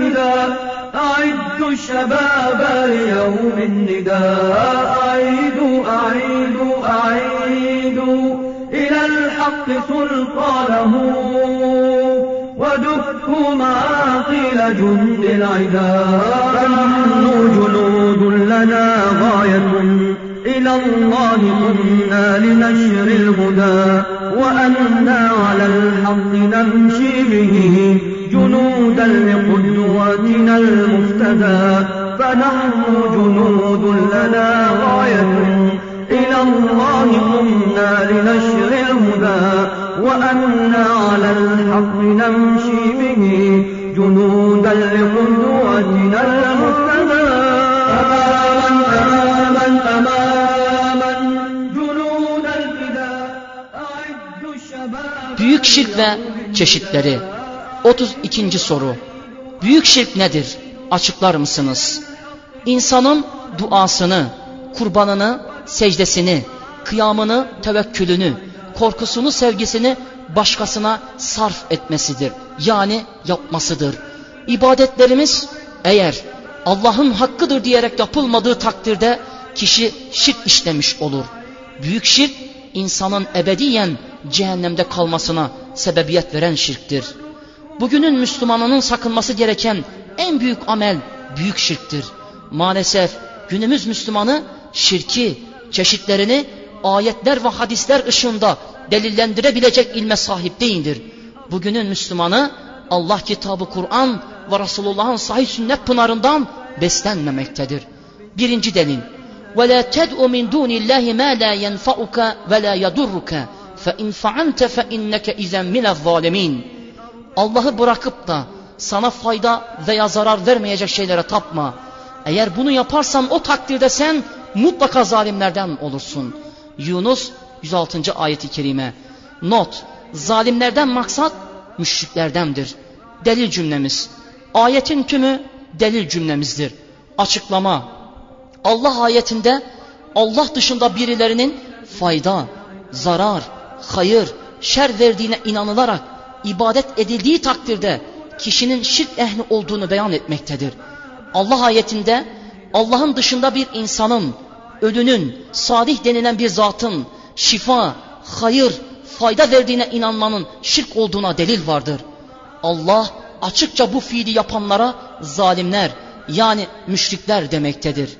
الفداء أعدوا الشباب ليوم النداء. أعيدوا أعيدوا أعيدوا إلى الحق سلطانه. ودكوا معاقل جند العداء فنحن جنود لنا غاية. إلى الله كنا لنشر الهدى وأنا على الحق نمشي به. جنودا لقدواتنا المفتدى فنحن جنود لنا غاية. إلى الله قمنا لنشر الهدى وأنا على الحق نمشي به. جنودا لقدوتنا المفتدى Büyük şirk ve çeşitleri 32. soru Büyük şirk nedir? Açıklar mısınız? İnsanın duasını, kurbanını, secdesini, kıyamını, tevekkülünü, korkusunu, sevgisini başkasına sarf etmesidir. Yani yapmasıdır. İbadetlerimiz eğer Allah'ın hakkıdır diyerek yapılmadığı takdirde kişi şirk işlemiş olur. Büyük şirk insanın ebediyen cehennemde kalmasına sebebiyet veren şirktir. Bugünün Müslümanının sakınması gereken en büyük amel büyük şirktir. Maalesef günümüz Müslümanı şirki, çeşitlerini ayetler ve hadisler ışığında delillendirebilecek ilme sahip değildir. Bugünün Müslümanı Allah kitabı Kur'an ve Resulullah'ın sahih sünnet pınarından beslenmemektedir. Birinci delil. وَلَا تَدْعُ مِنْ دُونِ اللّٰهِ مَا لَا يَنْفَعُكَ وَلَا يَضُرُّكَ فَاِنْ فَعَلْتَ فَاِنَّكَ اِذَنْ مِنَ الظَّالِمِينَ Allah'ı bırakıp da sana fayda veya zarar vermeyecek şeylere tapma. Eğer bunu yaparsan o takdirde sen mutlaka zalimlerden olursun. Yunus 106. ayeti kerime. Not. Zalimlerden maksat müşriklerdendir. Delil cümlemiz. Ayetin tümü delil cümlemizdir. Açıklama. Allah ayetinde Allah dışında birilerinin fayda, zarar, hayır, şer verdiğine inanılarak ibadet edildiği takdirde kişinin şirk ehli olduğunu beyan etmektedir. Allah ayetinde Allah'ın dışında bir insanın, ölünün, salih denilen bir zatın şifa, hayır, fayda verdiğine inanmanın şirk olduğuna delil vardır. Allah açıkça bu fiili yapanlara zalimler yani müşrikler demektedir.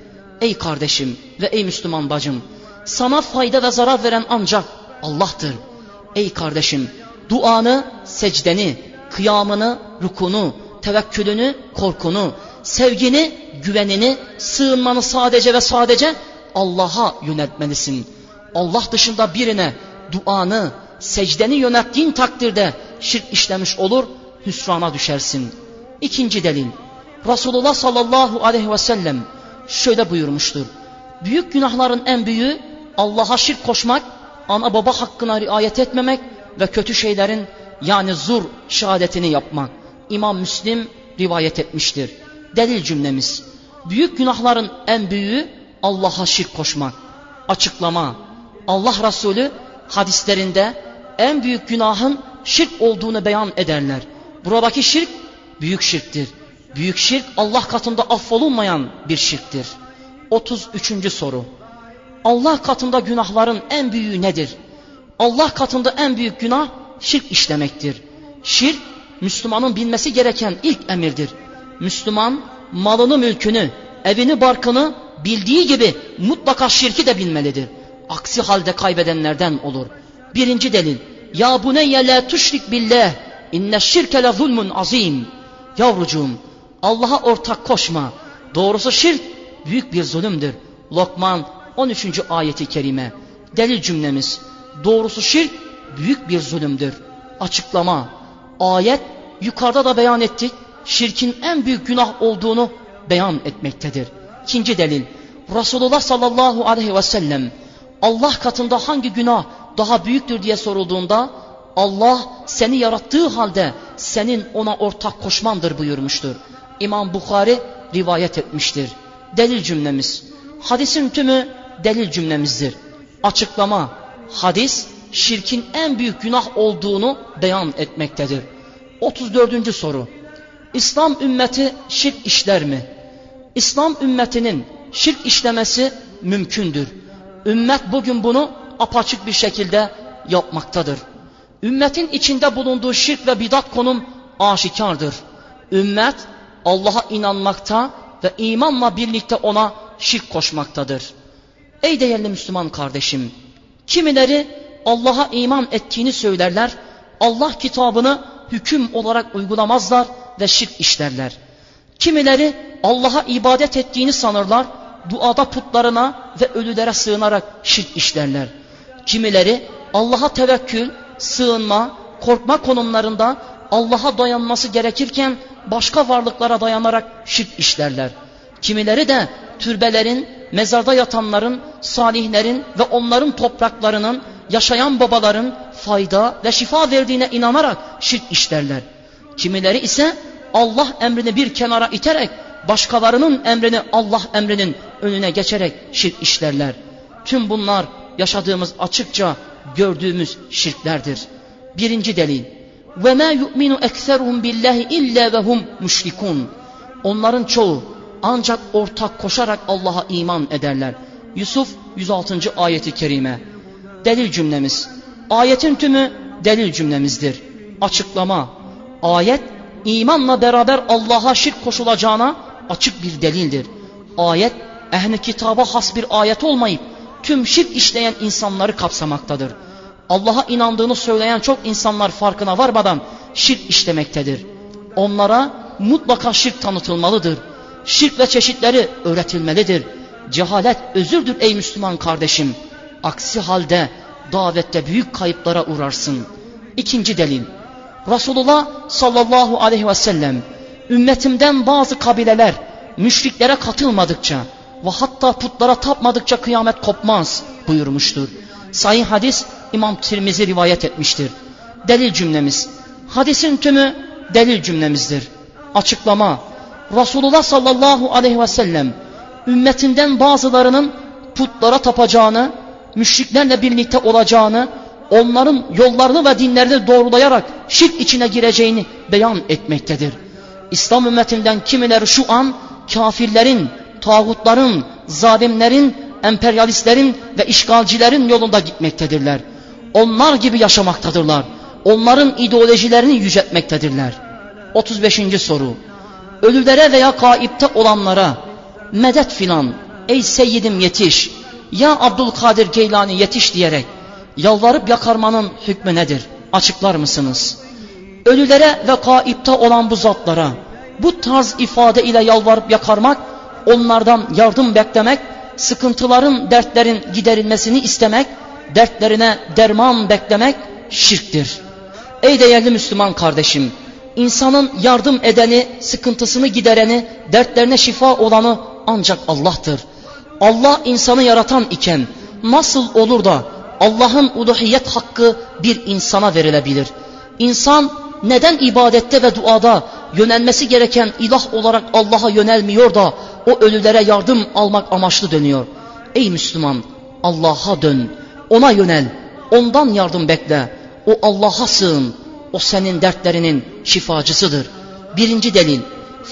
Ey kardeşim ve ey Müslüman bacım sana fayda ve zarar veren ancak Allah'tır. Ey kardeşim duanı, secdeni, kıyamını, rukunu, tevekkülünü, korkunu, sevgini, güvenini, sığınmanı sadece ve sadece Allah'a yöneltmelisin. Allah dışında birine duanı, secdeni yönelttiğin takdirde şirk işlemiş olur, hüsrana düşersin. İkinci delil. Resulullah sallallahu aleyhi ve sellem şöyle buyurmuştur. Büyük günahların en büyüğü Allah'a şirk koşmak, ana baba hakkına riayet etmemek ve kötü şeylerin yani zur şehadetini yapmak. İmam Müslim rivayet etmiştir. Delil cümlemiz. Büyük günahların en büyüğü Allah'a şirk koşmak. Açıklama. Allah Resulü hadislerinde en büyük günahın şirk olduğunu beyan ederler. Buradaki şirk büyük şirktir. Büyük şirk Allah katında affolunmayan bir şirktir. 33. soru. Allah katında günahların en büyüğü nedir? Allah katında en büyük günah şirk işlemektir. Şirk Müslümanın bilmesi gereken ilk emirdir. Müslüman malını mülkünü, evini barkını bildiği gibi mutlaka şirki de bilmelidir. Aksi halde kaybedenlerden olur. Birinci delil. Ya buneyye la tuşrik billah. İnne şirke le zulmun azim. Yavrucuğum Allah'a ortak koşma. Doğrusu şirk büyük bir zulümdür. Lokman 13. ayeti kerime. Delil cümlemiz. Doğrusu şirk büyük bir zulümdür. Açıklama. Ayet yukarıda da beyan ettik. Şirkin en büyük günah olduğunu beyan etmektedir. İkinci delil. Resulullah sallallahu aleyhi ve sellem Allah katında hangi günah daha büyüktür diye sorulduğunda Allah seni yarattığı halde senin ona ortak koşmandır buyurmuştur. İmam Bukhari rivayet etmiştir. Delil cümlemiz. Hadisin tümü delil cümlemizdir. Açıklama. Hadis şirkin en büyük günah olduğunu beyan etmektedir. 34. soru. İslam ümmeti şirk işler mi? İslam ümmetinin şirk işlemesi mümkündür. Ümmet bugün bunu apaçık bir şekilde yapmaktadır. Ümmetin içinde bulunduğu şirk ve bidat konum aşikardır. Ümmet Allah'a inanmakta ve imanla birlikte ona şirk koşmaktadır. Ey değerli Müslüman kardeşim, kimileri Allah'a iman ettiğini söylerler, Allah kitabını hüküm olarak uygulamazlar ve şirk işlerler. Kimileri Allah'a ibadet ettiğini sanırlar, duada putlarına ve ölülere sığınarak şirk işlerler. Kimileri Allah'a tevekkül, sığınma, korkma konumlarında Allah'a dayanması gerekirken başka varlıklara dayanarak şirk işlerler. Kimileri de türbelerin, mezarda yatanların, salihlerin ve onların topraklarının, yaşayan babaların fayda ve şifa verdiğine inanarak şirk işlerler. Kimileri ise Allah emrini bir kenara iterek başkalarının emrini Allah emrinin önüne geçerek şirk işlerler. Tüm bunlar yaşadığımız açıkça gördüğümüz şirklerdir. Birinci delil. Ve ma yu'minu ekseruhum billahi illa ve hum müşrikun. Onların çoğu ancak ortak koşarak Allah'a iman ederler. Yusuf 106. ayeti kerime. Delil cümlemiz. Ayetin tümü delil cümlemizdir. Açıklama. Ayet imanla beraber Allah'a şirk koşulacağına açık bir delildir. Ayet ehli kitaba has bir ayet olmayıp tüm şirk işleyen insanları kapsamaktadır. Allah'a inandığını söyleyen çok insanlar farkına varmadan şirk işlemektedir. Onlara mutlaka şirk tanıtılmalıdır. Şirk ve çeşitleri öğretilmelidir. Cehalet özürdür ey Müslüman kardeşim. Aksi halde davette büyük kayıplara uğrarsın. İkinci delil. Resulullah sallallahu aleyhi ve sellem ümmetimden bazı kabileler müşriklere katılmadıkça ve hatta putlara tapmadıkça kıyamet kopmaz buyurmuştur. Sahih hadis İmam Tirmizi rivayet etmiştir. Delil cümlemiz. Hadisin tümü delil cümlemizdir. Açıklama. Resulullah sallallahu aleyhi ve sellem ümmetinden bazılarının putlara tapacağını, müşriklerle birlikte olacağını, onların yollarını ve dinlerini doğrulayarak şirk içine gireceğini beyan etmektedir. İslam ümmetinden kimileri şu an kafirlerin, tağutların, zalimlerin, emperyalistlerin ve işgalcilerin yolunda gitmektedirler. Onlar gibi yaşamaktadırlar. Onların ideolojilerini yüceltmektedirler. 35. soru. Ölülere veya kaipte olanlara medet filan ey seyyidim yetiş ya Abdülkadir Geylani yetiş diyerek yalvarıp yakarmanın hükmü nedir? Açıklar mısınız? Ölülere ve kaipte olan bu zatlara bu tarz ifade ile yalvarıp yakarmak, onlardan yardım beklemek, sıkıntıların, dertlerin giderilmesini istemek, dertlerine derman beklemek şirktir. Ey değerli Müslüman kardeşim, insanın yardım edeni, sıkıntısını gidereni, dertlerine şifa olanı ancak Allah'tır. Allah insanı yaratan iken nasıl olur da Allah'ın uluhiyet hakkı bir insana verilebilir? İnsan neden ibadette ve duada yönelmesi gereken ilah olarak Allah'a yönelmiyor da o ölülere yardım almak amaçlı dönüyor? Ey Müslüman Allah'a dön, ona yönel, ondan yardım bekle. O Allah'a sığın, o senin dertlerinin şifacısıdır. Birinci delil.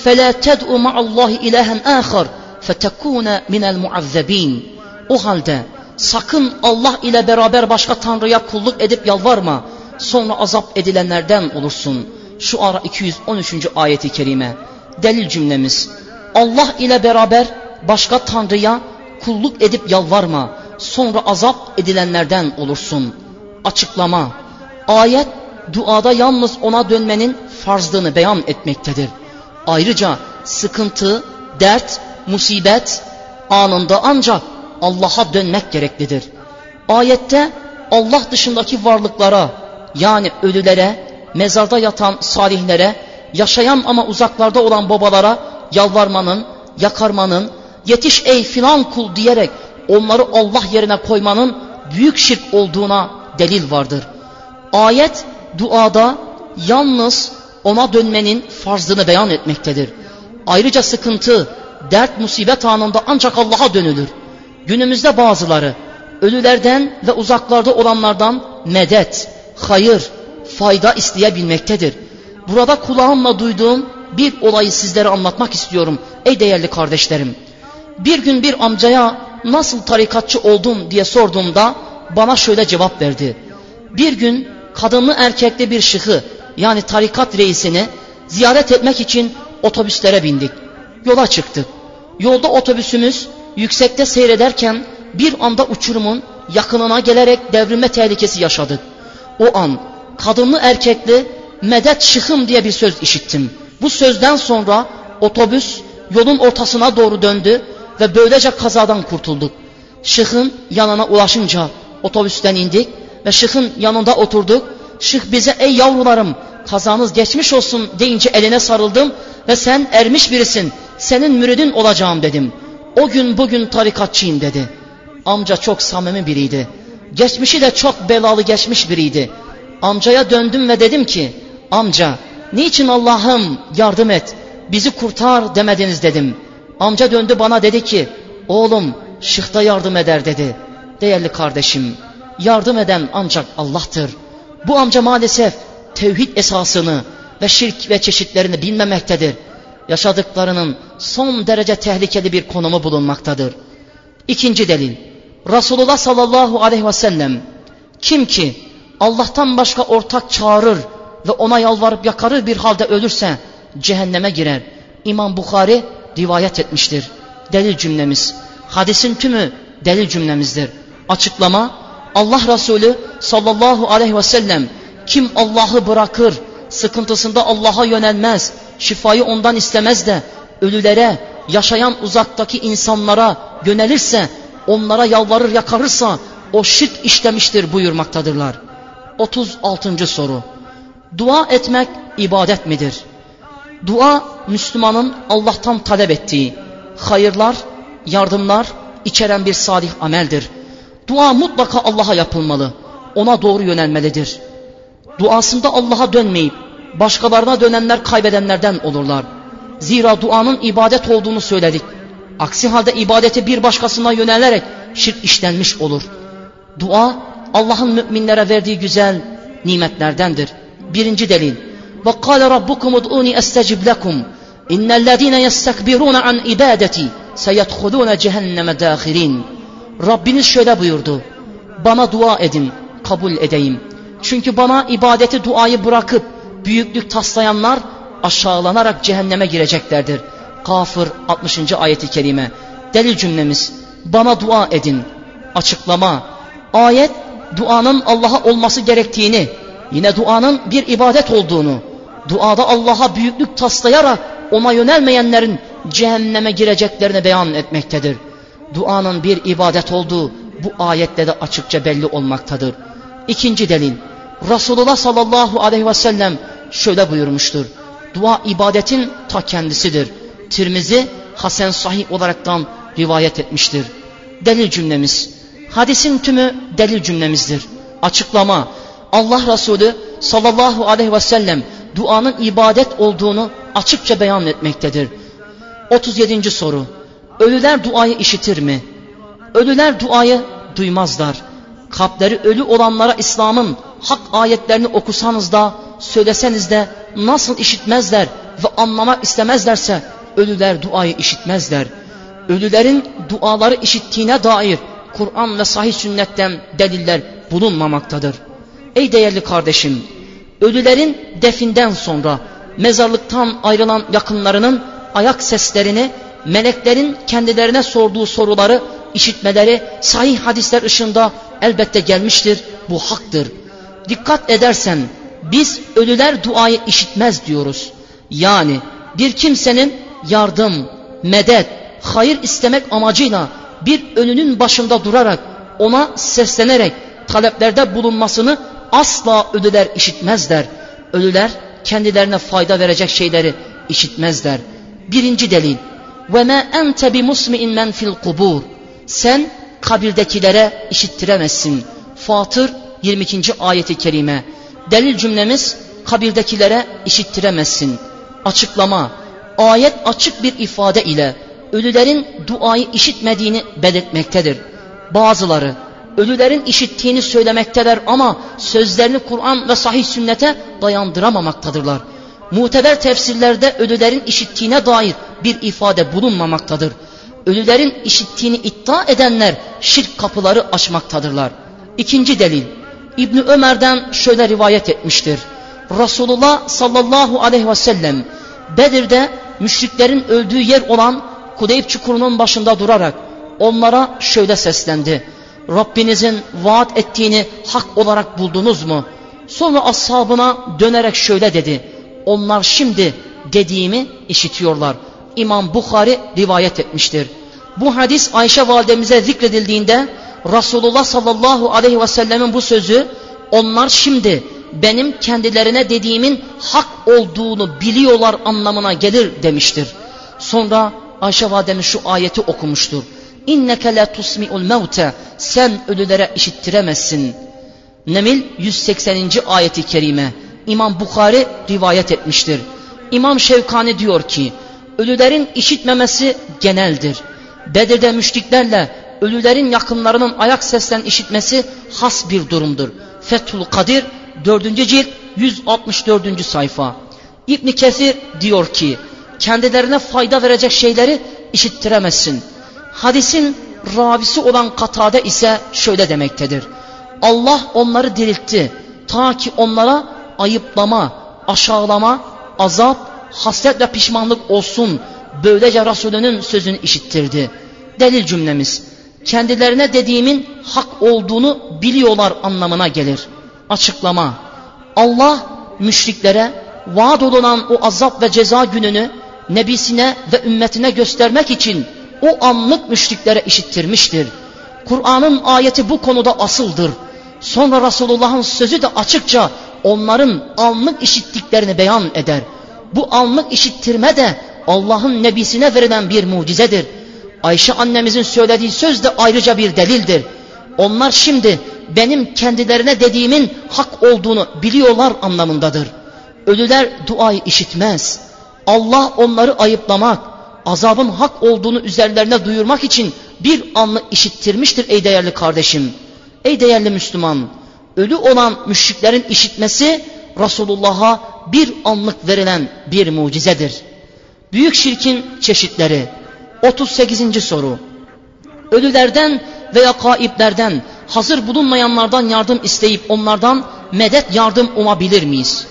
فَلَا تَدْعُ مَعَ اللّٰهِ اِلَٰهًا آخَرٍ فَتَكُونَ مِنَ الْمُعَذَّب۪ينَ O halde sakın Allah ile beraber başka tanrıya kulluk edip yalvarma. Sonra azap edilenlerden olursun. Şu ara 213. ayeti kerime. Delil cümlemiz. Allah ile beraber başka tanrıya kulluk edip yalvarma. Sonra azap edilenlerden olursun. Açıklama. Ayet duada yalnız ona dönmenin farzlığını beyan etmektedir. Ayrıca sıkıntı, dert, musibet anında ancak Allah'a dönmek gereklidir. Ayette Allah dışındaki varlıklara yani ölülere, mezarda yatan salihlere, yaşayan ama uzaklarda olan babalara yalvarmanın, yakarmanın, yetiş ey filan kul diyerek onları Allah yerine koymanın büyük şirk olduğuna delil vardır. Ayet duada yalnız ona dönmenin farzını beyan etmektedir. Ayrıca sıkıntı, dert, musibet anında ancak Allah'a dönülür. Günümüzde bazıları ölülerden ve uzaklarda olanlardan medet, hayır, fayda isteyebilmektedir. Burada kulağımla duyduğum bir olayı sizlere anlatmak istiyorum ey değerli kardeşlerim. Bir gün bir amcaya nasıl tarikatçı oldum diye sorduğumda bana şöyle cevap verdi. Bir gün kadınlı erkekli bir şıhı yani tarikat reisini ziyaret etmek için otobüslere bindik. Yola çıktık. Yolda otobüsümüz yüksekte seyrederken bir anda uçurumun yakınına gelerek devrilme tehlikesi yaşadık. O an kadınlı erkekli medet şıhım diye bir söz işittim. Bu sözden sonra otobüs yolun ortasına doğru döndü ve böylece kazadan kurtulduk. Şıhın yanına ulaşınca otobüsten indik ve şıhın yanında oturduk. Şıh bize ey yavrularım kazanız geçmiş olsun deyince eline sarıldım ve sen ermiş birisin senin müridin olacağım dedim. O gün bugün tarikatçıyım dedi. Amca çok samimi biriydi. Geçmişi de çok belalı geçmiş biriydi. Amcaya döndüm ve dedim ki amca niçin Allah'ım yardım et bizi kurtar demediniz dedim. Amca döndü bana dedi ki oğlum şıhta yardım eder dedi. Değerli kardeşim yardım eden ancak Allah'tır. Bu amca maalesef tevhid esasını ve şirk ve çeşitlerini bilmemektedir. Yaşadıklarının son derece tehlikeli bir konumu bulunmaktadır. İkinci delil. Resulullah sallallahu aleyhi ve sellem kim ki Allah'tan başka ortak çağırır ve ona yalvarıp yakarır bir halde ölürse cehenneme girer. İmam Bukhari rivayet etmiştir. Delil cümlemiz. Hadisin tümü delil cümlemizdir. Açıklama Allah Resulü sallallahu aleyhi ve sellem kim Allah'ı bırakır, sıkıntısında Allah'a yönelmez, şifayı ondan istemez de ölülere, yaşayan uzaktaki insanlara yönelirse, onlara yalvarır yakarırsa o şirk işlemiştir buyurmaktadırlar. 36. soru. Dua etmek ibadet midir? Dua Müslümanın Allah'tan talep ettiği hayırlar, yardımlar içeren bir salih ameldir. Dua mutlaka Allah'a yapılmalı. Ona doğru yönelmelidir. Duasında Allah'a dönmeyip başkalarına dönenler kaybedenlerden olurlar. Zira duanın ibadet olduğunu söyledik. Aksi halde ibadeti bir başkasına yönelerek şirk işlenmiş olur. Dua Allah'ın müminlere verdiği güzel nimetlerdendir. Birinci delil. وَقَالَ رَبُّكُمُ اُدْعُونِ اَسْتَجِبْ لَكُمْ اِنَّ الَّذ۪ينَ يَسْتَكْبِرُونَ عَنْ اِبَادَتِي سَيَدْخُلُونَ جَهَنَّمَ دَاخِرِينَ Rabbiniz şöyle buyurdu. Bana dua edin, kabul edeyim. Çünkü bana ibadeti duayı bırakıp büyüklük taslayanlar aşağılanarak cehenneme gireceklerdir. Kafır 60. ayeti kerime. Delil cümlemiz. Bana dua edin. Açıklama. Ayet duanın Allah'a olması gerektiğini, yine duanın bir ibadet olduğunu, duada Allah'a büyüklük taslayarak ona yönelmeyenlerin cehenneme gireceklerini beyan etmektedir. Duanın bir ibadet olduğu bu ayette de açıkça belli olmaktadır. İkinci delil. Resulullah sallallahu aleyhi ve sellem şöyle buyurmuştur. Dua ibadetin ta kendisidir. Tirmizi Hasan sahih olaraktan rivayet etmiştir. Delil cümlemiz. Hadisin tümü delil cümlemizdir. Açıklama. Allah Resulü sallallahu aleyhi ve sellem duanın ibadet olduğunu açıkça beyan etmektedir. 37. soru. Ölüler duayı işitir mi? Ölüler duayı duymazlar. Kalpleri ölü olanlara İslam'ın hak ayetlerini okusanız da söyleseniz de nasıl işitmezler ve anlamak istemezlerse ölüler duayı işitmezler. Ölülerin duaları işittiğine dair Kur'an ve sahih sünnetten deliller bulunmamaktadır. Ey değerli kardeşim, ölülerin definden sonra mezarlıktan ayrılan yakınlarının ayak seslerini, meleklerin kendilerine sorduğu soruları işitmeleri sahih hadisler ışığında elbette gelmiştir, bu haktır. Dikkat edersen biz ölüler duayı işitmez diyoruz. Yani bir kimsenin yardım, medet, hayır istemek amacıyla bir ölünün başında durarak ona seslenerek taleplerde bulunmasını asla ölüler işitmezler. Ölüler kendilerine fayda verecek şeyleri işitmezler. Birinci delil. Ve ma ente bi musmi'in men fil kubur. Sen kabirdekilere işittiremezsin. Fatır 22. ayeti kerime. Delil cümlemiz kabirdekilere işittiremezsin. Açıklama. Ayet açık bir ifade ile ölülerin duayı işitmediğini belirtmektedir. Bazıları ölülerin işittiğini söylemekteler ama sözlerini Kur'an ve sahih sünnete dayandıramamaktadılar. Muteber tefsirlerde ölülerin işittiğine dair bir ifade bulunmamaktadır. Ölülerin işittiğini iddia edenler şirk kapıları açmaktadırlar. İkinci delil İbni Ömer'den şöyle rivayet etmiştir. Resulullah sallallahu aleyhi ve sellem Bedir'de müşriklerin öldüğü yer olan Kudeyb çukurunun başında durarak onlara şöyle seslendi. Rabbinizin vaat ettiğini hak olarak buldunuz mu? Sonra ashabına dönerek şöyle dedi. Onlar şimdi dediğimi işitiyorlar. İmam Bukhari rivayet etmiştir. Bu hadis Ayşe validemize zikredildiğinde Resulullah sallallahu aleyhi ve sellemin bu sözü onlar şimdi benim kendilerine dediğimin hak olduğunu biliyorlar anlamına gelir demiştir. Sonra Ayşe validemiz şu ayeti okumuştur. İnneke la tusmi'ul mevte sen ölülere işittiremezsin. Nemil 180. ayeti kerime İmam Bukhari rivayet etmiştir. İmam Şevkani diyor ki ölülerin işitmemesi geneldir. Bedir'de müşriklerle ölülerin yakınlarının ayak seslerini işitmesi has bir durumdur. Fethul Kadir 4. cilt 164. sayfa. İbn Kesir diyor ki kendilerine fayda verecek şeyleri işittiremezsin. Hadisin ravisi olan Katade ise şöyle demektedir. Allah onları diriltti ta ki onlara ayıplama, aşağılama, azap, hasret ve pişmanlık olsun. Böylece Resulünün sözünü işittirdi. Delil cümlemiz kendilerine dediğimin hak olduğunu biliyorlar anlamına gelir. Açıklama Allah müşriklere vaat olunan o azap ve ceza gününü nebisine ve ümmetine göstermek için o anlık müşriklere işittirmiştir. Kur'an'ın ayeti bu konuda asıldır. Sonra Resulullah'ın sözü de açıkça onların anlık işittiklerini beyan eder. Bu anlık işittirme de Allah'ın nebisine verilen bir mucizedir. Ayşe annemizin söylediği söz de ayrıca bir delildir. Onlar şimdi benim kendilerine dediğimin hak olduğunu biliyorlar anlamındadır. Ölüler duayı işitmez. Allah onları ayıplamak, azabın hak olduğunu üzerlerine duyurmak için bir anlık işittirmiştir ey değerli kardeşim. Ey değerli Müslüman, ölü olan müşriklerin işitmesi Resulullah'a bir anlık verilen bir mucizedir. Büyük şirkin çeşitleri 38. soru Ölülerden veya kaiplerden hazır bulunmayanlardan yardım isteyip onlardan medet yardım umabilir miyiz?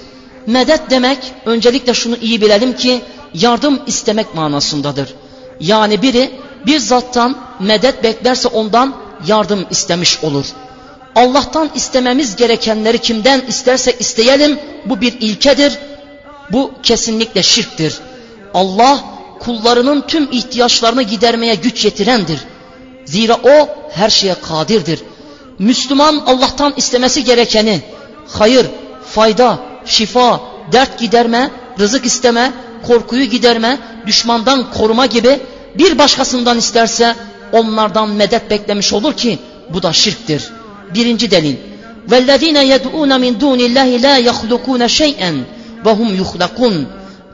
Medet demek öncelikle şunu iyi bilelim ki yardım istemek manasındadır. Yani biri bir zattan medet beklerse ondan yardım istemiş olur. Allah'tan istememiz gerekenleri kimden isterse isteyelim bu bir ilkedir. Bu kesinlikle şirktir. Allah kullarının tüm ihtiyaçlarını gidermeye güç yetirendir. Zira o her şeye kadirdir. Müslüman Allah'tan istemesi gerekeni hayır, fayda, şifa, dert giderme, rızık isteme, korkuyu giderme, düşmandan koruma gibi bir başkasından isterse onlardan medet beklemiş olur ki bu da şirktir. Birinci delil. وَالَّذ۪ينَ يَدْعُونَ مِنْ دُونِ اللّٰهِ لَا يَخْلُقُونَ شَيْئًا وَهُمْ يُخْلَقُونَ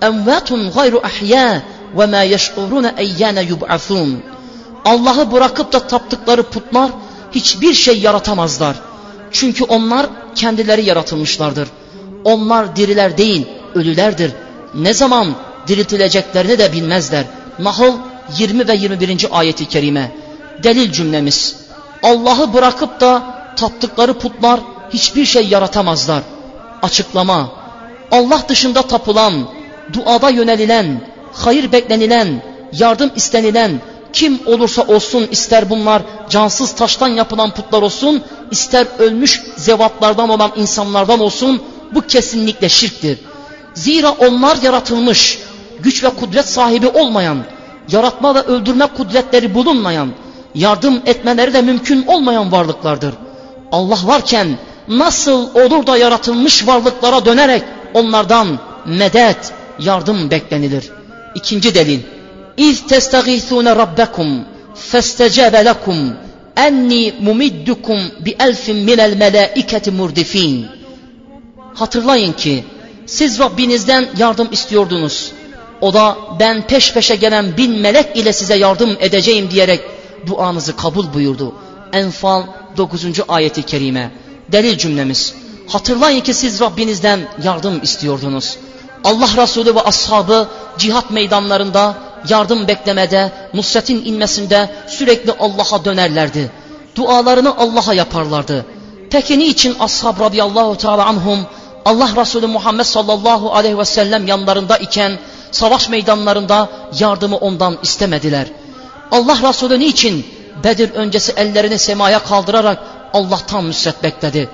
اَمْوَاتٌ غَيْرُ اَحْيَاءٍ وَمَا يَشْعُرُونَ اَيَّانَ يُبْعَثُونَ Allah'ı bırakıp da taptıkları putlar hiçbir şey yaratamazlar. Çünkü onlar kendileri yaratılmışlardır. Onlar diriler değil, ölülerdir. Ne zaman diriltileceklerini de bilmezler. Nahl 20 ve 21. ayeti kerime. Delil cümlemiz. Allah'ı bırakıp da taptıkları putlar hiçbir şey yaratamazlar. Açıklama. Allah dışında tapılan, duada yönelilen, hayır beklenilen, yardım istenilen, kim olursa olsun ister bunlar cansız taştan yapılan putlar olsun, ister ölmüş zevatlardan olan insanlardan olsun bu kesinlikle şirktir. Zira onlar yaratılmış, güç ve kudret sahibi olmayan, yaratma ve öldürme kudretleri bulunmayan, yardım etmeleri de mümkün olmayan varlıklardır. Allah varken nasıl olur da yaratılmış varlıklara dönerek onlardan medet, yardım beklenilir. İkinci delil. İz testagithune rabbekum festecebe lekum enni mumiddukum bi elfin minel melaiketi murdifin. Hatırlayın ki siz Rabbinizden yardım istiyordunuz. O da ben peş peşe gelen bin melek ile size yardım edeceğim diyerek duanızı kabul buyurdu. Enfal 9. ayeti kerime. Delil cümlemiz. Hatırlayın ki siz Rabbinizden yardım istiyordunuz. Allah Resulü ve ashabı cihat meydanlarında yardım beklemede, nusretin inmesinde sürekli Allah'a dönerlerdi. Dualarını Allah'a yaparlardı. Peki niçin ashab radıyallahu teala anhum Allah Resulü Muhammed sallallahu aleyhi ve sellem yanlarında iken savaş meydanlarında yardımı ondan istemediler. Allah Resulü niçin Bedir öncesi ellerini semaya kaldırarak Allah'tan nusret bekledi?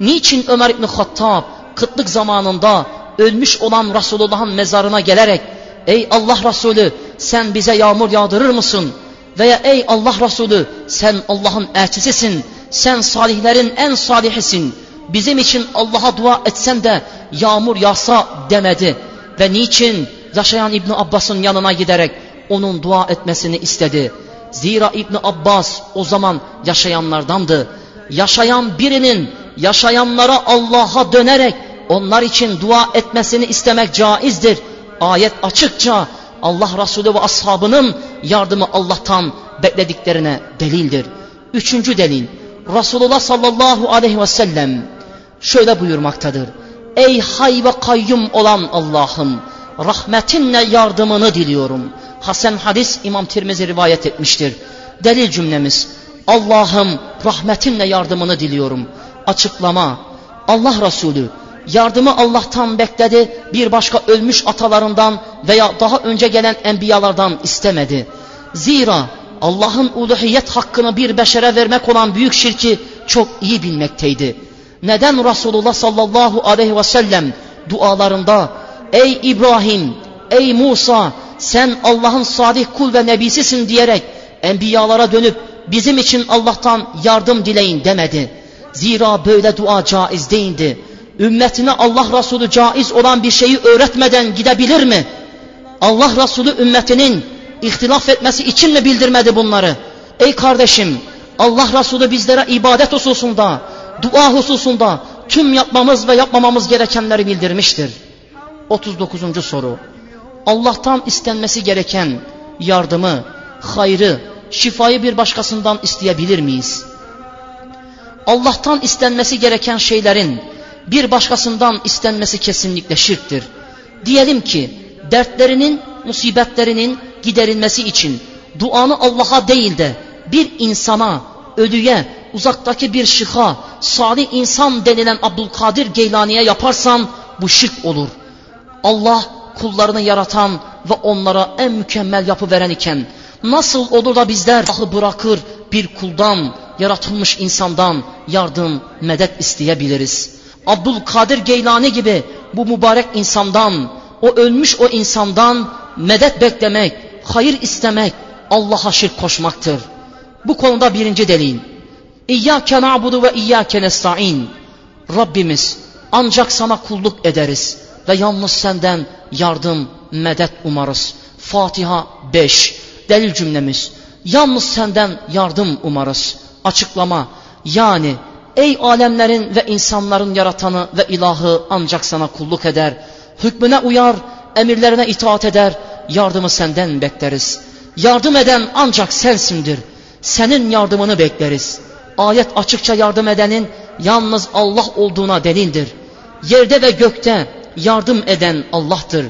Niçin Ömer İbni Hattab kıtlık zamanında ölmüş olan Resulullah'ın mezarına gelerek Ey Allah Resulü sen bize yağmur yağdırır mısın? Veya ey Allah Resulü sen Allah'ın elçisisin, sen salihlerin en salihisin. Bizim için Allah'a dua etsen de yağmur yağsa demedi. Ve niçin yaşayan İbn Abbas'ın yanına giderek onun dua etmesini istedi. Zira İbn Abbas o zaman yaşayanlardandı. Yaşayan birinin yaşayanlara Allah'a dönerek onlar için dua etmesini istemek caizdir. Ayet açıkça Allah Resulü ve ashabının yardımı Allah'tan beklediklerine delildir. Üçüncü delil Resulullah sallallahu aleyhi ve sellem şöyle buyurmaktadır. Ey hay ve kayyum olan Allah'ım rahmetinle yardımını diliyorum. Hasan hadis İmam Tirmizi rivayet etmiştir. Delil cümlemiz Allah'ım rahmetinle yardımını diliyorum. Açıklama Allah Resulü yardımı Allah'tan bekledi bir başka ölmüş atalarından veya daha önce gelen enbiyalardan istemedi. Zira Allah'ın uluhiyet hakkını bir beşere vermek olan büyük şirki çok iyi bilmekteydi. Neden Resulullah sallallahu aleyhi ve sellem dualarında ey İbrahim, ey Musa sen Allah'ın sadık kul ve nebisisin diyerek enbiyalara dönüp bizim için Allah'tan yardım dileyin demedi. Zira böyle dua caiz değildi. Ümmetine Allah Resulü caiz olan bir şeyi öğretmeden gidebilir mi? Allah Resulü ümmetinin ihtilaf etmesi için mi bildirmedi bunları? Ey kardeşim Allah Resulü bizlere ibadet hususunda, dua hususunda tüm yapmamız ve yapmamamız gerekenleri bildirmiştir. 39. soru. Allah'tan istenmesi gereken yardımı, hayrı, şifayı bir başkasından isteyebilir miyiz? Allah'tan istenmesi gereken şeylerin bir başkasından istenmesi kesinlikle şirktir. Diyelim ki dertlerinin, musibetlerinin giderilmesi için duanı Allah'a değil de bir insana, ölüye, uzaktaki bir şıha, salih insan denilen Abdülkadir Geylani'ye yaparsan bu şirk olur. Allah kullarını yaratan ve onlara en mükemmel yapı veren iken nasıl olur da bizler Allah'ı bırakır bir kuldan, yaratılmış insandan yardım, medet isteyebiliriz. Abdülkadir Geylani gibi bu mübarek insandan, o ölmüş o insandan medet beklemek, hayır istemek Allah'a şirk koşmaktır. Bu konuda birinci delil. İyyâke na'budu ve iyyâke nesta'in. Rabbimiz ancak sana kulluk ederiz ve yalnız senden yardım, medet umarız. Fatiha 5. Delil cümlemiz. Yalnız senden yardım umarız. Açıklama. Yani ey alemlerin ve insanların yaratanı ve ilahı ancak sana kulluk eder. Hükmüne uyar, emirlerine itaat eder. Yardımı senden bekleriz. Yardım eden ancak sensindir. Senin yardımını bekleriz. Ayet açıkça yardım edenin yalnız Allah olduğuna delildir. Yerde ve gökte yardım eden Allah'tır.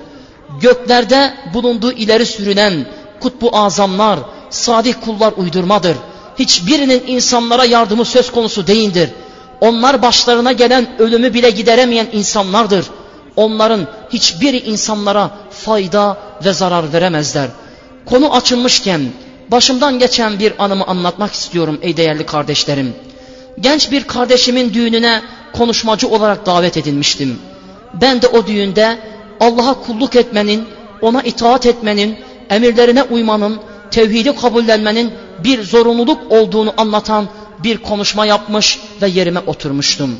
Göklerde bulunduğu ileri sürünen kutbu azamlar, sadık kullar uydurmadır. Hiçbirinin insanlara yardımı söz konusu değildir. Onlar başlarına gelen ölümü bile gideremeyen insanlardır. Onların hiçbiri insanlara fayda ve zarar veremezler. Konu açılmışken başımdan geçen bir anımı anlatmak istiyorum ey değerli kardeşlerim. Genç bir kardeşimin düğününe konuşmacı olarak davet edilmiştim. Ben de o düğünde Allah'a kulluk etmenin, ona itaat etmenin, emirlerine uymanın, tevhidi kabullenmenin bir zorunluluk olduğunu anlatan bir konuşma yapmış ve yerime oturmuştum.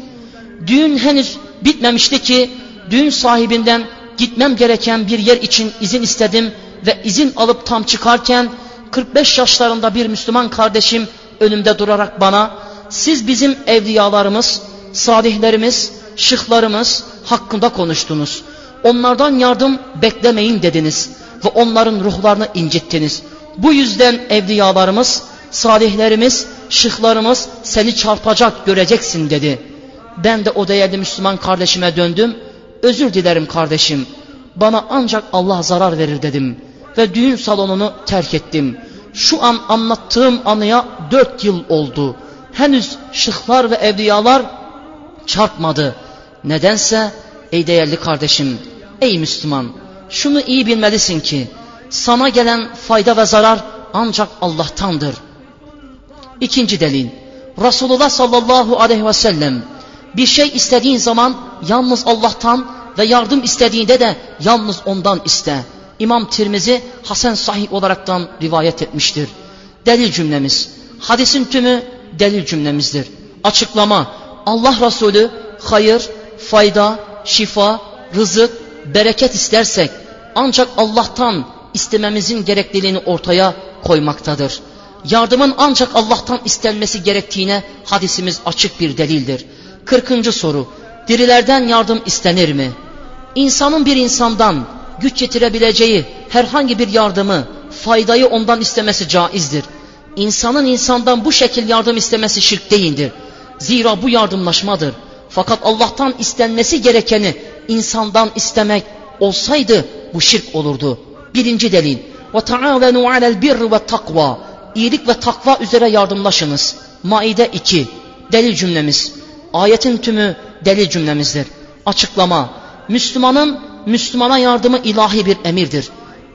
Düğün henüz bitmemişti ki düğün sahibinden gitmem gereken bir yer için izin istedim ve izin alıp tam çıkarken 45 yaşlarında bir Müslüman kardeşim önümde durarak bana siz bizim evliyalarımız, salihlerimiz, şıhlarımız hakkında konuştunuz. Onlardan yardım beklemeyin dediniz ve onların ruhlarını incittiniz. Bu yüzden evliyalarımız, salihlerimiz, şıhlarımız seni çarpacak göreceksin dedi. Ben de o değerli Müslüman kardeşime döndüm. Özür dilerim kardeşim. Bana ancak Allah zarar verir dedim ve düğün salonunu terk ettim. Şu an anlattığım anıya dört yıl oldu. Henüz şıhlar ve evliyalar çarpmadı. Nedense ey değerli kardeşim, ey Müslüman şunu iyi bilmelisin ki sana gelen fayda ve zarar ancak Allah'tandır. İkinci delil Resulullah sallallahu aleyhi ve sellem bir şey istediğin zaman yalnız Allah'tan ve yardım istediğinde de yalnız ondan iste. İmam Tirmizi Hasan Sahih olaraktan rivayet etmiştir. Delil cümlemiz. Hadisin tümü delil cümlemizdir. Açıklama. Allah Resulü hayır, fayda, şifa, rızık, bereket istersek ancak Allah'tan istememizin gerekliliğini ortaya koymaktadır. Yardımın ancak Allah'tan istenmesi gerektiğine hadisimiz açık bir delildir. 40. soru. Dirilerden yardım istenir mi? İnsanın bir insandan güç yetirebileceği herhangi bir yardımı, faydayı ondan istemesi caizdir. İnsanın insandan bu şekil yardım istemesi şirk değildir. Zira bu yardımlaşmadır. Fakat Allah'tan istenmesi gerekeni insandan istemek olsaydı bu şirk olurdu. Birinci delil. وَتَعَاوَنُوا عَلَى الْبِرِّ وَالتَّقْوَى İyilik ve takva üzere yardımlaşınız. Maide 2. Delil cümlemiz. Ayetin tümü delil cümlemizdir. Açıklama. Müslümanın Müslümana yardımı ilahi bir emirdir.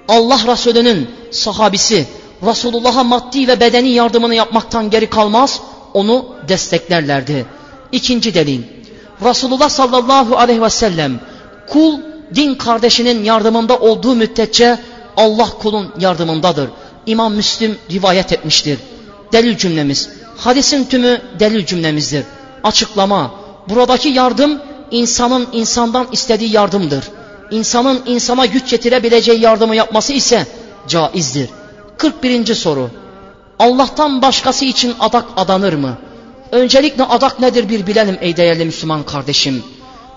Allah Resulü'nün sahabisi Resulullah'a maddi ve bedeni yardımını yapmaktan geri kalmaz, onu desteklerlerdi. İkinci delil. Resulullah sallallahu aleyhi ve sellem kul din kardeşinin yardımında olduğu müddetçe Allah kulun yardımındadır. İmam Müslim rivayet etmiştir. Delil cümlemiz. Hadisin tümü delil cümlemizdir. Açıklama. Buradaki yardım insanın insandan istediği yardımdır. İnsanın insana güç yetirebileceği yardımı yapması ise caizdir. 41. soru. Allah'tan başkası için adak adanır mı? Öncelikle adak nedir bir bilelim ey değerli Müslüman kardeşim.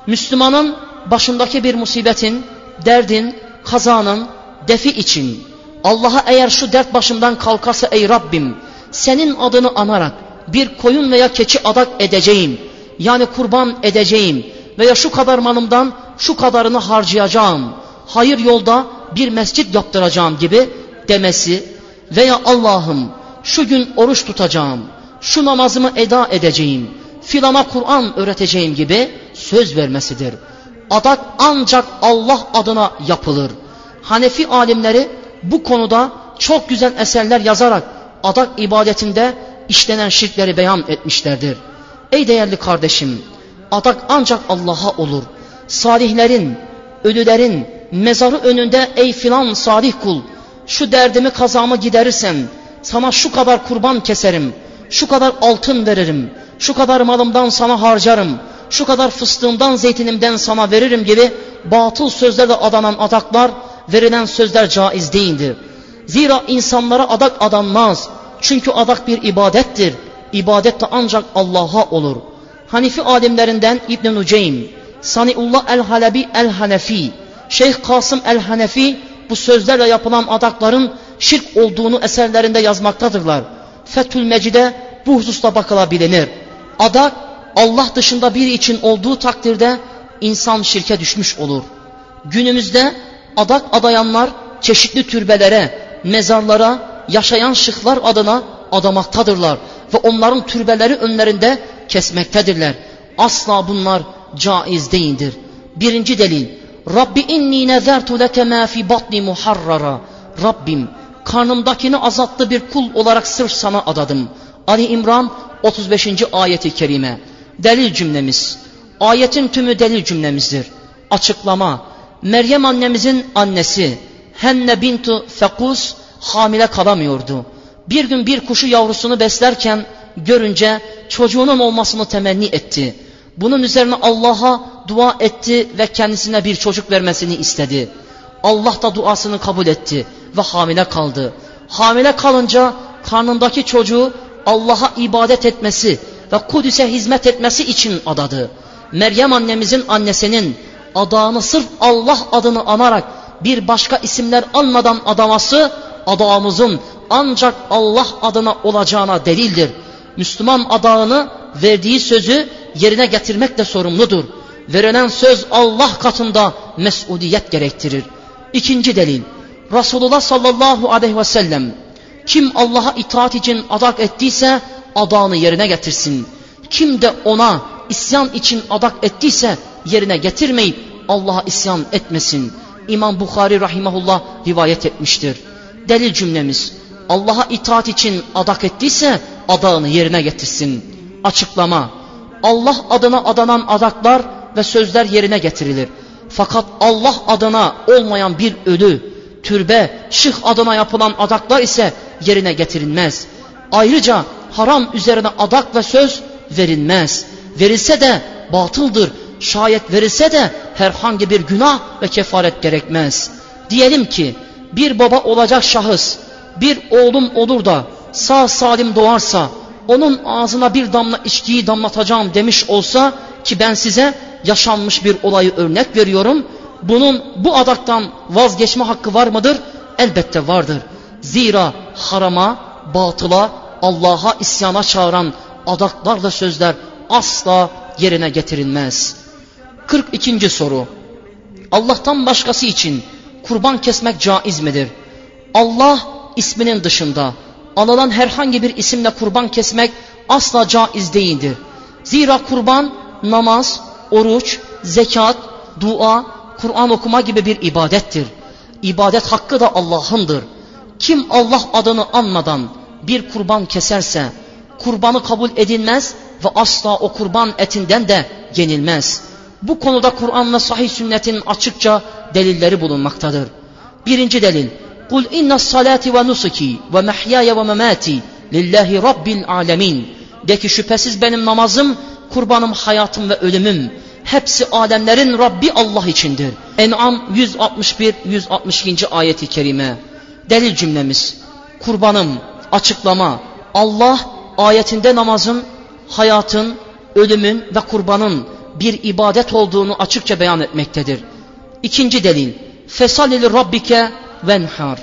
Müslümanın başındaki bir musibetin, derdin, kazanın, defi için Allah'a eğer şu dert başımdan kalkarsa ey Rabbim senin adını anarak bir koyun veya keçi adak edeceğim. Yani kurban edeceğim veya şu kadar malımdan şu kadarını harcayacağım. Hayır yolda bir mescit yaptıracağım gibi demesi veya Allah'ım şu gün oruç tutacağım, şu namazımı eda edeceğim, filana Kur'an öğreteceğim gibi söz vermesidir. Adak ancak Allah adına yapılır. Hanefi alimleri bu konuda çok güzel eserler yazarak adak ibadetinde işlenen şirkleri beyan etmişlerdir. Ey değerli kardeşim, adak ancak Allah'a olur. Salihlerin, ölülerin mezarı önünde ey filan salih kul, şu derdimi kazamı giderirsen sana şu kadar kurban keserim, şu kadar altın veririm, şu kadar malımdan sana harcarım, şu kadar fıstığımdan zeytinimden sana veririm gibi batıl sözlerle adanan adaklar verilen sözler caiz değildir. Zira insanlara adak adanmaz. Çünkü adak bir ibadettir. İbadet de ancak Allah'a olur. Hanifi alimlerinden İbn-i Nuceym, Saniullah el-Halebi el-Hanefi, Şeyh Kasım el-Hanefi bu sözlerle yapılan adakların şirk olduğunu eserlerinde yazmaktadırlar. Fethül Mecid'e bu hususta bakılabilinir. Adak Allah dışında biri için olduğu takdirde insan şirke düşmüş olur. Günümüzde adak adayanlar çeşitli türbelere, mezarlara, yaşayan şıklar adına adamaktadırlar ve onların türbeleri önlerinde kesmektedirler. Asla bunlar caiz değildir. Birinci delil. Rabbi inni nezertu leke ma fi batni muharrara. Rabbim karnımdakini azatlı bir kul olarak sırf sana adadım. Ali İmran 35. ayeti kerime. Delil cümlemiz. Ayetin tümü delil cümlemizdir. Açıklama. Meryem annemizin annesi Henne bintu Fekus hamile kalamıyordu. Bir gün bir kuşu yavrusunu beslerken görünce çocuğunun olmasını temenni etti. Bunun üzerine Allah'a dua etti ve kendisine bir çocuk vermesini istedi. Allah da duasını kabul etti ve hamile kaldı. Hamile kalınca karnındaki çocuğu Allah'a ibadet etmesi ve Kudüs'e hizmet etmesi için adadı. Meryem annemizin annesinin adağını sırf Allah adını anarak bir başka isimler almadan adaması adağımızın ancak Allah adına olacağına delildir. Müslüman adağını verdiği sözü yerine getirmekle sorumludur. Verilen söz Allah katında mesuliyet gerektirir. İkinci delil. Resulullah sallallahu aleyhi ve sellem kim Allah'a itaat için adak ettiyse adağını yerine getirsin. Kim de ona isyan için adak ettiyse yerine getirmeyip Allah'a isyan etmesin. İmam Bukhari rahimahullah rivayet etmiştir. Delil cümlemiz Allah'a itaat için adak ettiyse adağını yerine getirsin. Açıklama Allah adına adanan adaklar ve sözler yerine getirilir. Fakat Allah adına olmayan bir ölü, türbe, şıh adına yapılan adaklar ise yerine getirilmez. Ayrıca haram üzerine adak ve söz verilmez. Verilse de batıldır. Şayet verilse de herhangi bir günah ve kefaret gerekmez. Diyelim ki bir baba olacak şahıs bir oğlum olur da sağ salim doğarsa onun ağzına bir damla içkiyi damlatacağım demiş olsa ki ben size yaşanmış bir olayı örnek veriyorum. Bunun bu adaktan vazgeçme hakkı var mıdır? Elbette vardır. Zira harama, batıla, Allah'a isyana çağıran adaklarla sözler asla yerine getirilmez. 42. soru. Allah'tan başkası için kurban kesmek caiz midir? Allah isminin dışında anılan herhangi bir isimle kurban kesmek asla caiz değildir. Zira kurban namaz, oruç, zekat, dua, Kur'an okuma gibi bir ibadettir. İbadet hakkı da Allah'ındır. Kim Allah adını anmadan bir kurban keserse kurbanı kabul edilmez ve asla o kurban etinden de yenilmez. Bu konuda Kur'an ve sahih sünnetin açıkça delilleri bulunmaktadır. Birinci delil Kul inna salati ve nusuki ve mehyaya ve memati lillahi rabbil alemin. De ki şüphesiz benim namazım, kurbanım, hayatım ve ölümüm hepsi alemlerin Rabbi Allah içindir. En'am 161-162. ayeti kerime. Delil cümlemiz. Kurbanım, açıklama. Allah ayetinde namazın, hayatın, ölümün ve kurbanın bir ibadet olduğunu açıkça beyan etmektedir. İkinci delil. Fesalili rabbike venhar.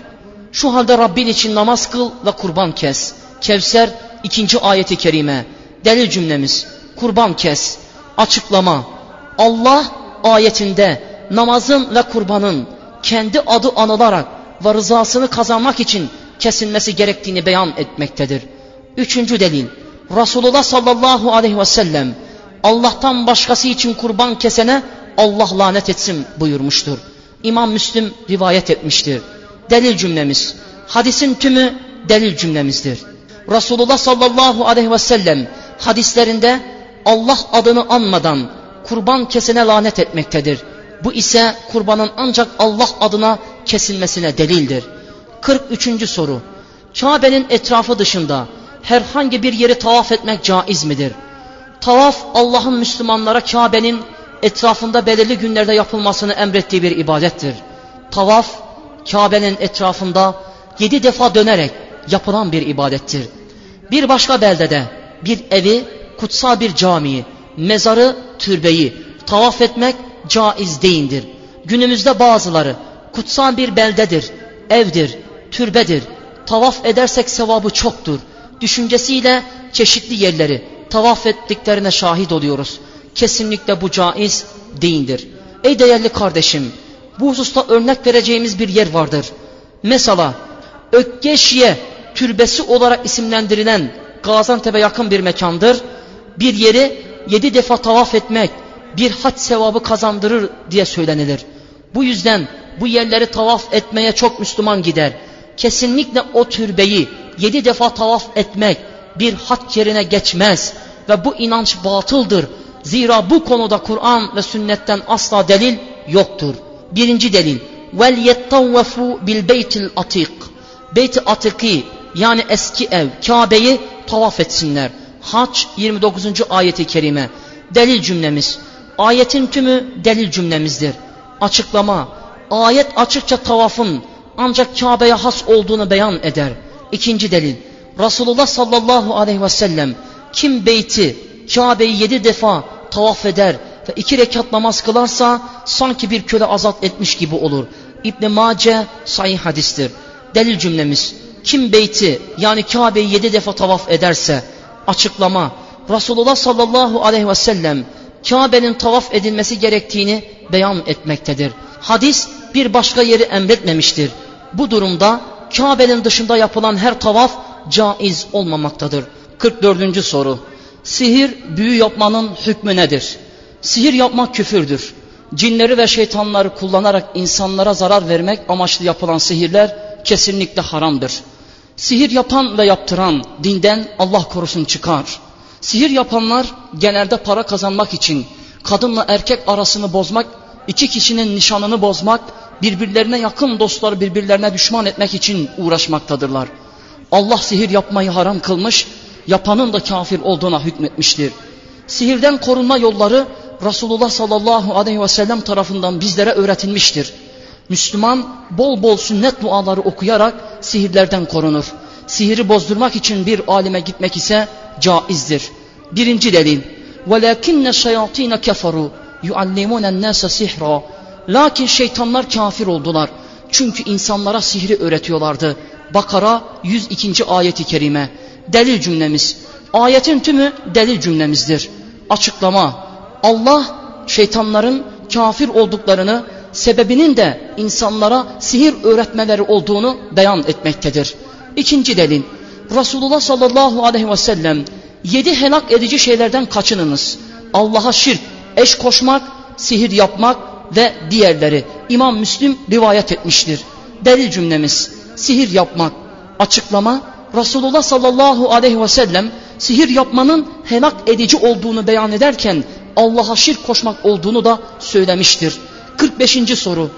Şu halde Rabbin için namaz kıl ve kurban kes. Kevser ikinci ayeti kerime. Delil cümlemiz. Kurban kes. Açıklama. Allah ayetinde namazın ve kurbanın kendi adı anılarak ve rızasını kazanmak için kesilmesi gerektiğini beyan etmektedir. Üçüncü delil. Resulullah sallallahu aleyhi ve sellem Allah'tan başkası için kurban kesene Allah lanet etsin buyurmuştur. İmam Müslim rivayet etmiştir. Delil cümlemiz. Hadisin tümü delil cümlemizdir. Resulullah sallallahu aleyhi ve sellem hadislerinde Allah adını anmadan kurban kesene lanet etmektedir. Bu ise kurbanın ancak Allah adına kesilmesine delildir. 43. soru. Kabe'nin etrafı dışında herhangi bir yeri tavaf etmek caiz midir? Tavaf Allah'ın Müslümanlara Kabe'nin etrafında belirli günlerde yapılmasını emrettiği bir ibadettir. Tavaf Kabe'nin etrafında yedi defa dönerek yapılan bir ibadettir. Bir başka beldede bir evi, kutsal bir camiyi, mezarı, türbeyi tavaf etmek caiz değildir. Günümüzde bazıları kutsal bir beldedir, evdir, türbedir. Tavaf edersek sevabı çoktur. Düşüncesiyle çeşitli yerleri tavaf ettiklerine şahit oluyoruz. Kesinlikle bu caiz değildir. Ey değerli kardeşim, bu hususta örnek vereceğimiz bir yer vardır. Mesela Ökkeşiye türbesi olarak isimlendirilen Gaziantep'e yakın bir mekandır. Bir yeri yedi defa tavaf etmek bir hac sevabı kazandırır diye söylenilir. Bu yüzden bu yerleri tavaf etmeye çok Müslüman gider. Kesinlikle o türbeyi yedi defa tavaf etmek bir hac yerine geçmez ve bu inanç batıldır. Zira bu konuda Kur'an ve sünnetten asla delil yoktur. Birinci delil. Vel yettavvefu bil beytil atik. Beyt-i atiki yani eski ev Kabe'yi tavaf etsinler. Haç 29. ayeti kerime. Delil cümlemiz. Ayetin tümü delil cümlemizdir. Açıklama. Ayet açıkça tavafın ancak Kabe'ye has olduğunu beyan eder. İkinci delil. Resulullah sallallahu aleyhi ve sellem kim beyti Kabe'yi yedi defa tavaf eder ve iki rekat namaz kılarsa sanki bir köle azat etmiş gibi olur. İbn Mace sahih hadistir. Delil cümlemiz kim beyti yani Kabe'yi yedi defa tavaf ederse açıklama Resulullah sallallahu aleyhi ve sellem Kabe'nin tavaf edilmesi gerektiğini beyan etmektedir. Hadis bir başka yeri emretmemiştir. Bu durumda Kabe'nin dışında yapılan her tavaf caiz olmamaktadır. 44. soru. Sihir, büyü yapmanın hükmü nedir? Sihir yapmak küfürdür. Cinleri ve şeytanları kullanarak insanlara zarar vermek amaçlı yapılan sihirler kesinlikle haramdır. Sihir yapan ve yaptıran dinden Allah korusun çıkar. Sihir yapanlar genelde para kazanmak için kadınla erkek arasını bozmak, iki kişinin nişanını bozmak, birbirlerine yakın dostları birbirlerine düşman etmek için uğraşmaktadırlar. Allah sihir yapmayı haram kılmış, yapanın da kafir olduğuna hükmetmiştir. Sihirden korunma yolları Resulullah sallallahu aleyhi ve sellem tarafından bizlere öğretilmiştir. Müslüman bol bol sünnet duaları okuyarak sihirlerden korunur. Sihiri bozdurmak için bir alime gitmek ise caizdir. Birinci delil. وَلَكِنَّ الشَّيَاطِينَ كَفَرُوا يُعَلِّمُونَ النَّاسَ سِحْرًا Lakin şeytanlar kafir oldular. Çünkü insanlara sihri öğretiyorlardı. Bakara 102. ayeti kerime. Delil cümlemiz. Ayetin tümü delil cümlemizdir. Açıklama. Allah şeytanların kafir olduklarını, sebebinin de insanlara sihir öğretmeleri olduğunu beyan etmektedir. İkinci delil. Resulullah sallallahu aleyhi ve sellem yedi helak edici şeylerden kaçınınız. Allah'a şirk, eş koşmak, sihir yapmak ve diğerleri. İmam Müslim rivayet etmiştir. Delil cümlemiz sihir yapmak. Açıklama Resulullah sallallahu aleyhi ve sellem sihir yapmanın helak edici olduğunu beyan ederken Allah'a şirk koşmak olduğunu da söylemiştir. 45. soru.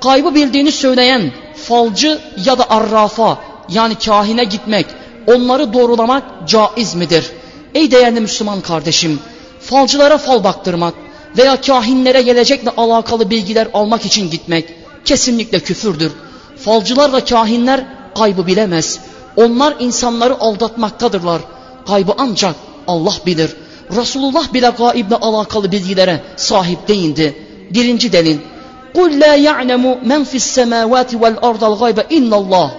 Kaybı bildiğini söyleyen falcı ya da arrafa yani kahine gitmek, onları doğrulamak caiz midir? Ey değerli Müslüman kardeşim, falcılara fal baktırmak veya kahinlere gelecekle alakalı bilgiler almak için gitmek kesinlikle küfürdür. Falcılar ve kahinler kaybı bilemez. Onlar insanları aldatmaktadırlar. Kaybı ancak Allah bilir. Resulullah bile gaible alakalı bilgilere sahip değildi. Birinci delil. قُلْ لَا يَعْلَمُ مَنْ فِي السَّمَاوَاتِ وَالْأَرْضَ الْغَيْبَ اِنَّ اللّٰهِ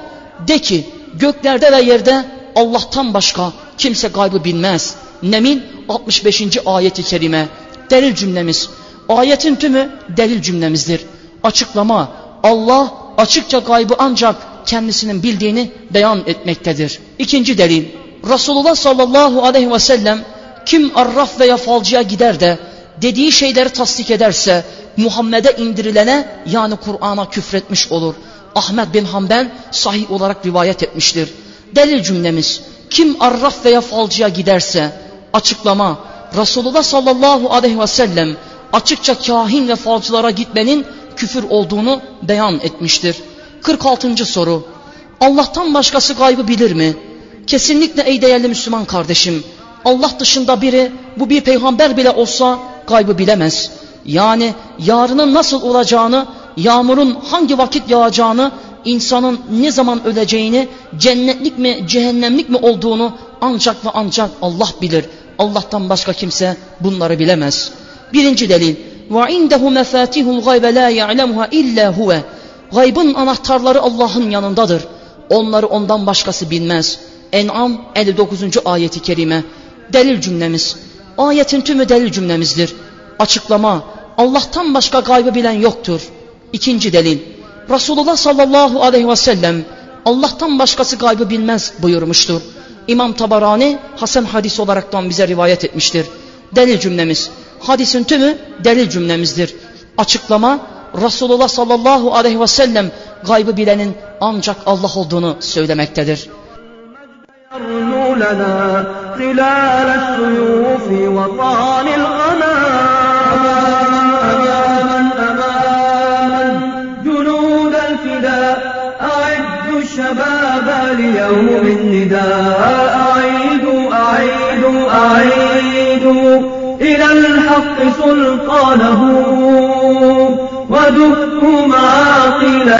De ki göklerde ve yerde Allah'tan başka kimse gaybı bilmez. Nemil 65. ayeti kerime. Delil cümlemiz. Ayetin tümü delil cümlemizdir. Açıklama. Allah açıkça gaybı ancak kendisinin bildiğini beyan etmektedir. İkinci delil. Resulullah sallallahu aleyhi ve sellem kim arraf veya falcıya gider de dediği şeyleri tasdik ederse Muhammed'e indirilene yani Kur'an'a küfretmiş olur. Ahmet bin Hanbel sahih olarak rivayet etmiştir. Delil cümlemiz kim arraf veya falcıya giderse açıklama Resulullah sallallahu aleyhi ve sellem açıkça kahin ve falcılara gitmenin küfür olduğunu beyan etmiştir. 46. soru Allah'tan başkası gaybı bilir mi? Kesinlikle ey değerli Müslüman kardeşim Allah dışında biri bu bir peygamber bile olsa gaybı bilemez. Yani yarının nasıl olacağını, yağmurun hangi vakit yağacağını, insanın ne zaman öleceğini, cennetlik mi cehennemlik mi olduğunu ancak ve ancak Allah bilir. Allah'tan başka kimse bunları bilemez. Birinci delil. وَعِنْدَهُ مَفَاتِهُ الْغَيْبَ لَا يَعْلَمُهَا اِلَّا هُوَ Gaybın anahtarları Allah'ın yanındadır. Onları ondan başkası bilmez. En'am 59. ayeti kerime. Delil cümlemiz. Ayetin tümü delil cümlemizdir. Açıklama. Allah'tan başka gaybı bilen yoktur. İkinci delil. Resulullah sallallahu aleyhi ve sellem Allah'tan başkası gaybı bilmez buyurmuştur. İmam Tabarani Hasan hadis olaraktan bize rivayet etmiştir. Delil cümlemiz. Hadisin tümü delil cümlemizdir. Açıklama Resulullah sallallahu aleyhi ve sellem gaybı bilenin ancak Allah olduğunu söylemektedir. خلال السيوف وطال الغمام. أماما أماما جنود الفداء أعدوا الشباب ليوم النداء. أعيدوا أعيدوا أعيدوا إلى الحق سلطانه. ودكوا معاقلا